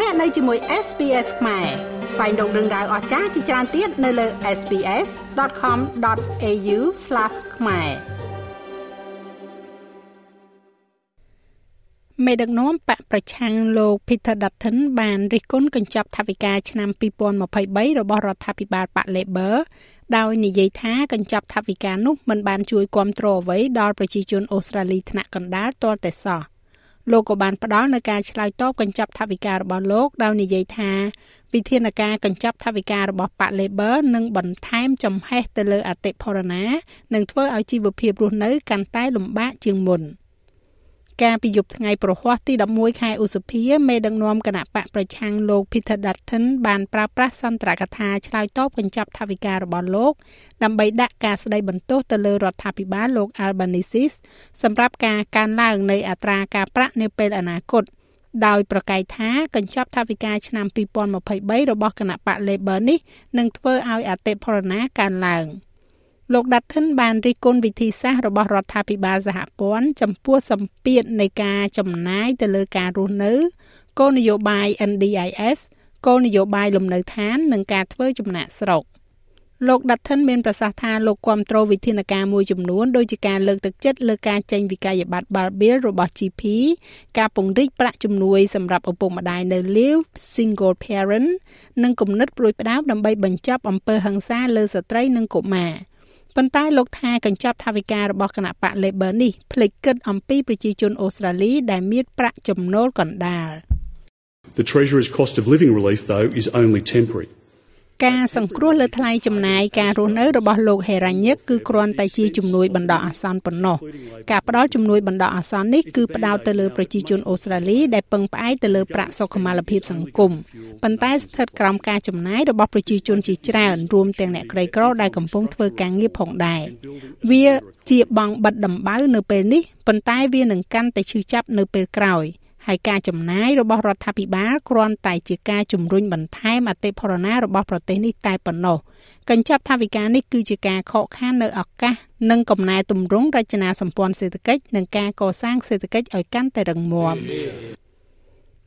លោកអ្នកនៅជាមួយ SPS ខ្មែរស្វែងរកដឹងដៅអស្ចារ្យជាច្រើនទៀតនៅលើ SPS.com.au/ ខ្មែរមេដឹកនាំបកប្រឆាំងលោក Peter Dutton បានរិះគន់កញ្ចប់ថវិកាឆ្នាំ2023របស់រដ្ឋាភិបាលបក Labor ដោយនិយាយថាកញ្ចប់ថវិកានោះមិនបានជួយគ្រប់គ្រងអ្វីដល់ប្រជាជនអូស្ត្រាលីថ្នាក់កណ្ដាលទាល់តែសោះ លោកក៏បានផ្ដល់នៅការឆ្លើយតបកញ្ចប់ថវិការបស់លោកដោយនិយាយថាវិធានការកញ្ចប់ថវិការបស់ប៉ា Labor នឹងបន្ថែមចំហេះទៅលើអតិផរណា និងធ្វើឲ្យជីវភាពរស់នៅកាន់តែលំបាកជាងមុន។ កាលពីយប់ថ្ងៃប្រហ័សទី11ខែឧសភាមេដឹកនាំគណៈបកប្រឆាំងលោក Peter Dutton បានប្រើប្រាស់សន្ទរកថាឆ្លើយតបកញ្ចប់ថវិការបស់លោក ដើម្បីដាក់ការស្ដីបន្ទោសទៅលើរដ្ឋាភិបាលលោក Albanese សម្រាប់ការកើនឡើងនៃអត្រាការប្រាក់នាពេលអនាគតដោយប្រកែកថាកញ្ចប់ថវិកាឆ្នាំ2023របស់គណៈបក Labor នេះនឹងធ្វើឲ្យអតិផរណាកើនឡើង។ លោកដាត់ថិនបានរិះគន់វិធីសាស្ត្ររបស់រដ្ឋាភិបាលសហព័ន្ធចំពោះសម្ពាធនៃការចំណាយទៅលើការរស់នៅគោលនយោបាយ NDIS គោលនយោបាយលំនៅឋាននិងការធ្វើចំណាក់ស្រុកលោកដាត់ថិនមានប្រសាសន៍ថាលោកគាំទ្រវិធានការមួយចំនួនដូចជាការលើកទឹកចិត្តលើការចេញវិក័យប័ត្រ Balbil របស់ GP ការពង្រីកប្រាក់ជំនួយសម្រាប់ឪពុកម្ដាយនៅ Live Single Parent និងគំនិតព្រួយផ្ដើមដើម្បីបញ្ចប់អំពើហិង្សាលើស្ត្រីនិងកុមារ ប៉ុន្តែលោកថាកញ្ចប់ថវិការបស់គណៈបក Labor នេះភ្លេចគិតអំពីប្រជាជនអូស្ត្រាលីដែលមានប្រាក់ចំណូលកណ្ដាល The Treasurer's cost of living relief though is only temporary. ការសង្គ្រោះលើថ្លៃចំណាយការរស់នៅរបស់លោកហេរ៉ាញឹកគឺគ្រាន់តែជាជំនួយបណ្ដោះអាសន្នប៉ុណ្ណោះការផ្ដល់ជំនួយបណ្ដោះអាសន្ននេះគឺផ្ដោតទៅលើប្រជាជនអូស្ត្រាលីដែលពឹងផ្អែកទៅលើប្រាក់សុខុមាលភាពសង្គមប៉ុន្តែស្ថិតក្រោមការចំណាយរបស់ប្រជាជនជាច្រើនរួមទាំងអ្នកក្រីក្រដែលកំពុងធ្វើការងារផងដែរវាជាបងបិទដំបៅនៅពេលនេះប៉ុន្តែវានឹងកាន់តែឈឺចាប់នៅពេលក្រោយ។ ហើយការចំណាយរបស់រដ្ឋាភិបាលគ្រាន់តែជាការជំរុញបន្ថែមអតិផរណារបស់ប្រទេសនេះតែប៉ុណ្ណោះកញ្ចប់ថវិកានេះគឺជាការខកខាននៅឱកាសនិងកំណែទម្រង់រចនាសម្ព័ន្ធសេដ្ឋកិច្ចនិងការកសាងសេដ្ឋកិច្ចឲ្យកាន់តែរឹងមាំ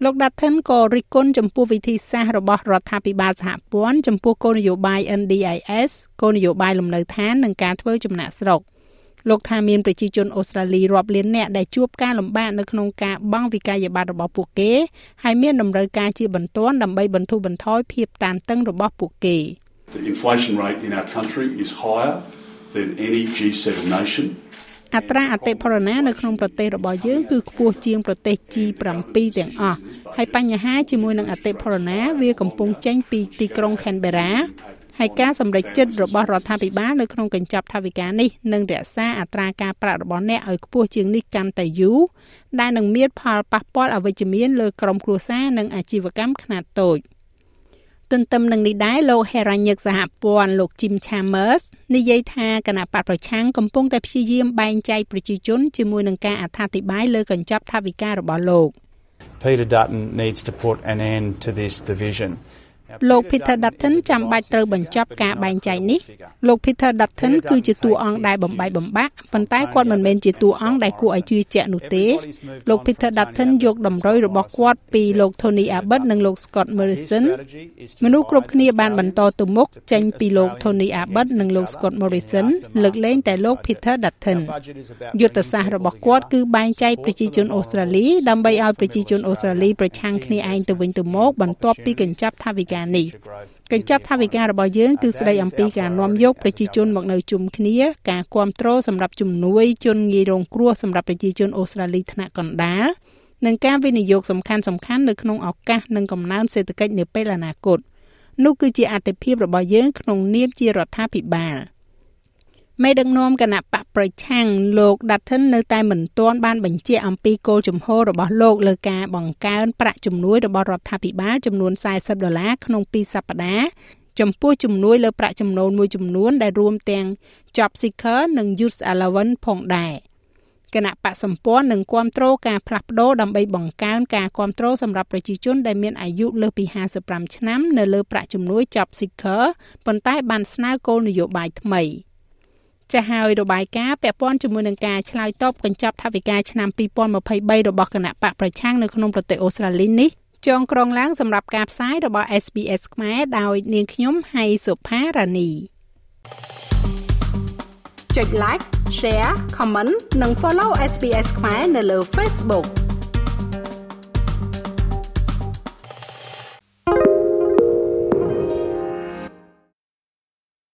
លោកដាថិនក៏រិះគន់ចំពោះវិធីសាស្ត្ររបស់រដ្ឋាភិបាលសហព័ន្ធចំពោះគោលនយោបាយ NDIS គោលនយោបាយលំនៅឋាននិងការធ្វើចំណាក់ស្រុក។ លោកថាមានប្រជាជនអូស្ត្រាលីរាប់លាននាក់ដែលជួបការលំបាកនៅក្នុងការបង់វិក័យប័ត្ររបស់ពួកគេហើយមានតម្រូវការជាបន្ទាន់ដើម្បីបន្ធូរបន្ថយភាពតានតឹងរបស់ពួកគេ The inflation rate in our country is higher than any G7 nation អត្រាអតិផរណានៅក្នុងប្រទេសរបស់យើងគឺខ្ពស់ជាងប្រទេស G7 ទាំងអស់ហើយបញ្ហាជាមួយនឹងអតិផរណាវាកំពុងចេញពីទីក្រុង Canberra ហើយការសម្រេចចិត្តរបស់រដ្ឋាភិបាលនៅក្នុងកញ្ចប់ថវិកានេះនឹងរក្សាអត្រាការប្រាក់របស់អ្នកឲ្យខ្ពស់ជាងនេះកាន់តែយូរដែលនឹងមានផលប៉ះពាល់អវិជ្ជមានលើក្រុមគ្រួសារនិងអាជីវកម្មខ្នាតតូចទន្ទឹមនឹងនេះដែរលោក Heranyck សហព័ន្ធលោក Jim Chambers និយាយថាគណៈបកប្រឆាំងកំពុងតែព្យាយាមបែងចែកប្រជាជនជាមួយនឹងការអត្ថាធិប្បាយលើកញ្ចប់ថវិការបស់លោក Peter Dutton needs to put an end to this division លោក Peter Dutton ចាំបាច់ត្រូវបញ្ចប់ការបែងចែកនេះលោក Peter Dutton គឺជាតួអង្គដែលបំបីបំបាក់ប៉ុន្តែគាត់មិនមែនជាតួអង្គដែលគួរឲ្យជឿជាក់នោះទេលោក Peter Dutton យកតម្រុយរបស់គាត់ពីលោក Tony Abbott និងលោក Scott Morrison មនុស្សគ្រប់គ្នាបានបន្តទៅមុខចេញពីលោក Tony Abbott និងលោក Scott Morrison លើកលែងតែលោក Peter Dutton យុទ្ធសាស្ត្ររបស់គាត់គឺបែងចែកប្រជាជនអូស្ត្រាលីដើម្បីឲ្យប្រជាជនអូស្ត្រាលីប្រឆាំងគ្នាឯងទៅវិញទៅមកបន្ទាប់ពីកញ្ចប់ថវិកានេះកញ្ចប់ថវិការបស់យើងគឺស្ដីអំពីការនាំយកប្រជាជនមកនៅជុំគ្នា ការគ្រប់គ្រងសម្រាប់ជំនួយជនងាយរងគ្រោះសម្រាប់ប្រជាជនអូស្ត្រាលីថ្នាក់កណ្ដាលនិងការវិនិយោគសំខាន់សំខាន់នៅក្នុងឱកាសនិងកំណើនសេដ្ឋកិច្ចនាពេលអនាគតនោះគឺជាអតិភិបរបស់យើងក្នុងនាមជារដ្ឋាភិបាល។ មេដឹកនាំគណៈបកប្រឆាំងលោក Dutton នៅតែមិនទាន់បានបញ្ជាក់អំពីគោលជំហររបស់លោកលើការបង្កើនប្រាក់ជំនួយរបស់រដ្ឋាភិបាលចំនួន40ដុល្លារក្នុង2សប្តាហ៍ចំពោះជំនួយលើប្រាក់ចំណូលមួយចំនួនដែលរួមទាំង Job Seeker និង Youth Allowance ផងដែរគណៈបកសម្ព័ន្ធនឹងគ្រប់គ្រងការផ្លាស់ប្ដូរដើម្បីបង្កើនការគ្រប់គ្រងសម្រាប់ប្រជាជនដែលមានអាយុលើសពី55ឆ្នាំនៅលើប្រាក់ជំនួយ Job Seeker ប៉ុន្តែបានស្នើគោលនយោបាយថ្មី។ ចាហើយរបាយការណ៍ពាក់ព័ន្ធជាមួយនឹងការឆ្លើយតបកញ្ចប់ថវិកាឆ្នាំ2023របស់គណៈបកប្រឆាំងនៅក្នុងប្រទេសអូស្ត្រាលីនេះចងក្រងឡើងសម្រាប់ការផ្សាយរបស់ SBS ខ្មែរដោយនាងខ្ញុំហៃសុផារ៉ានីចុច like share comment និង follow SBS ខ្មែរនៅលើ Facebook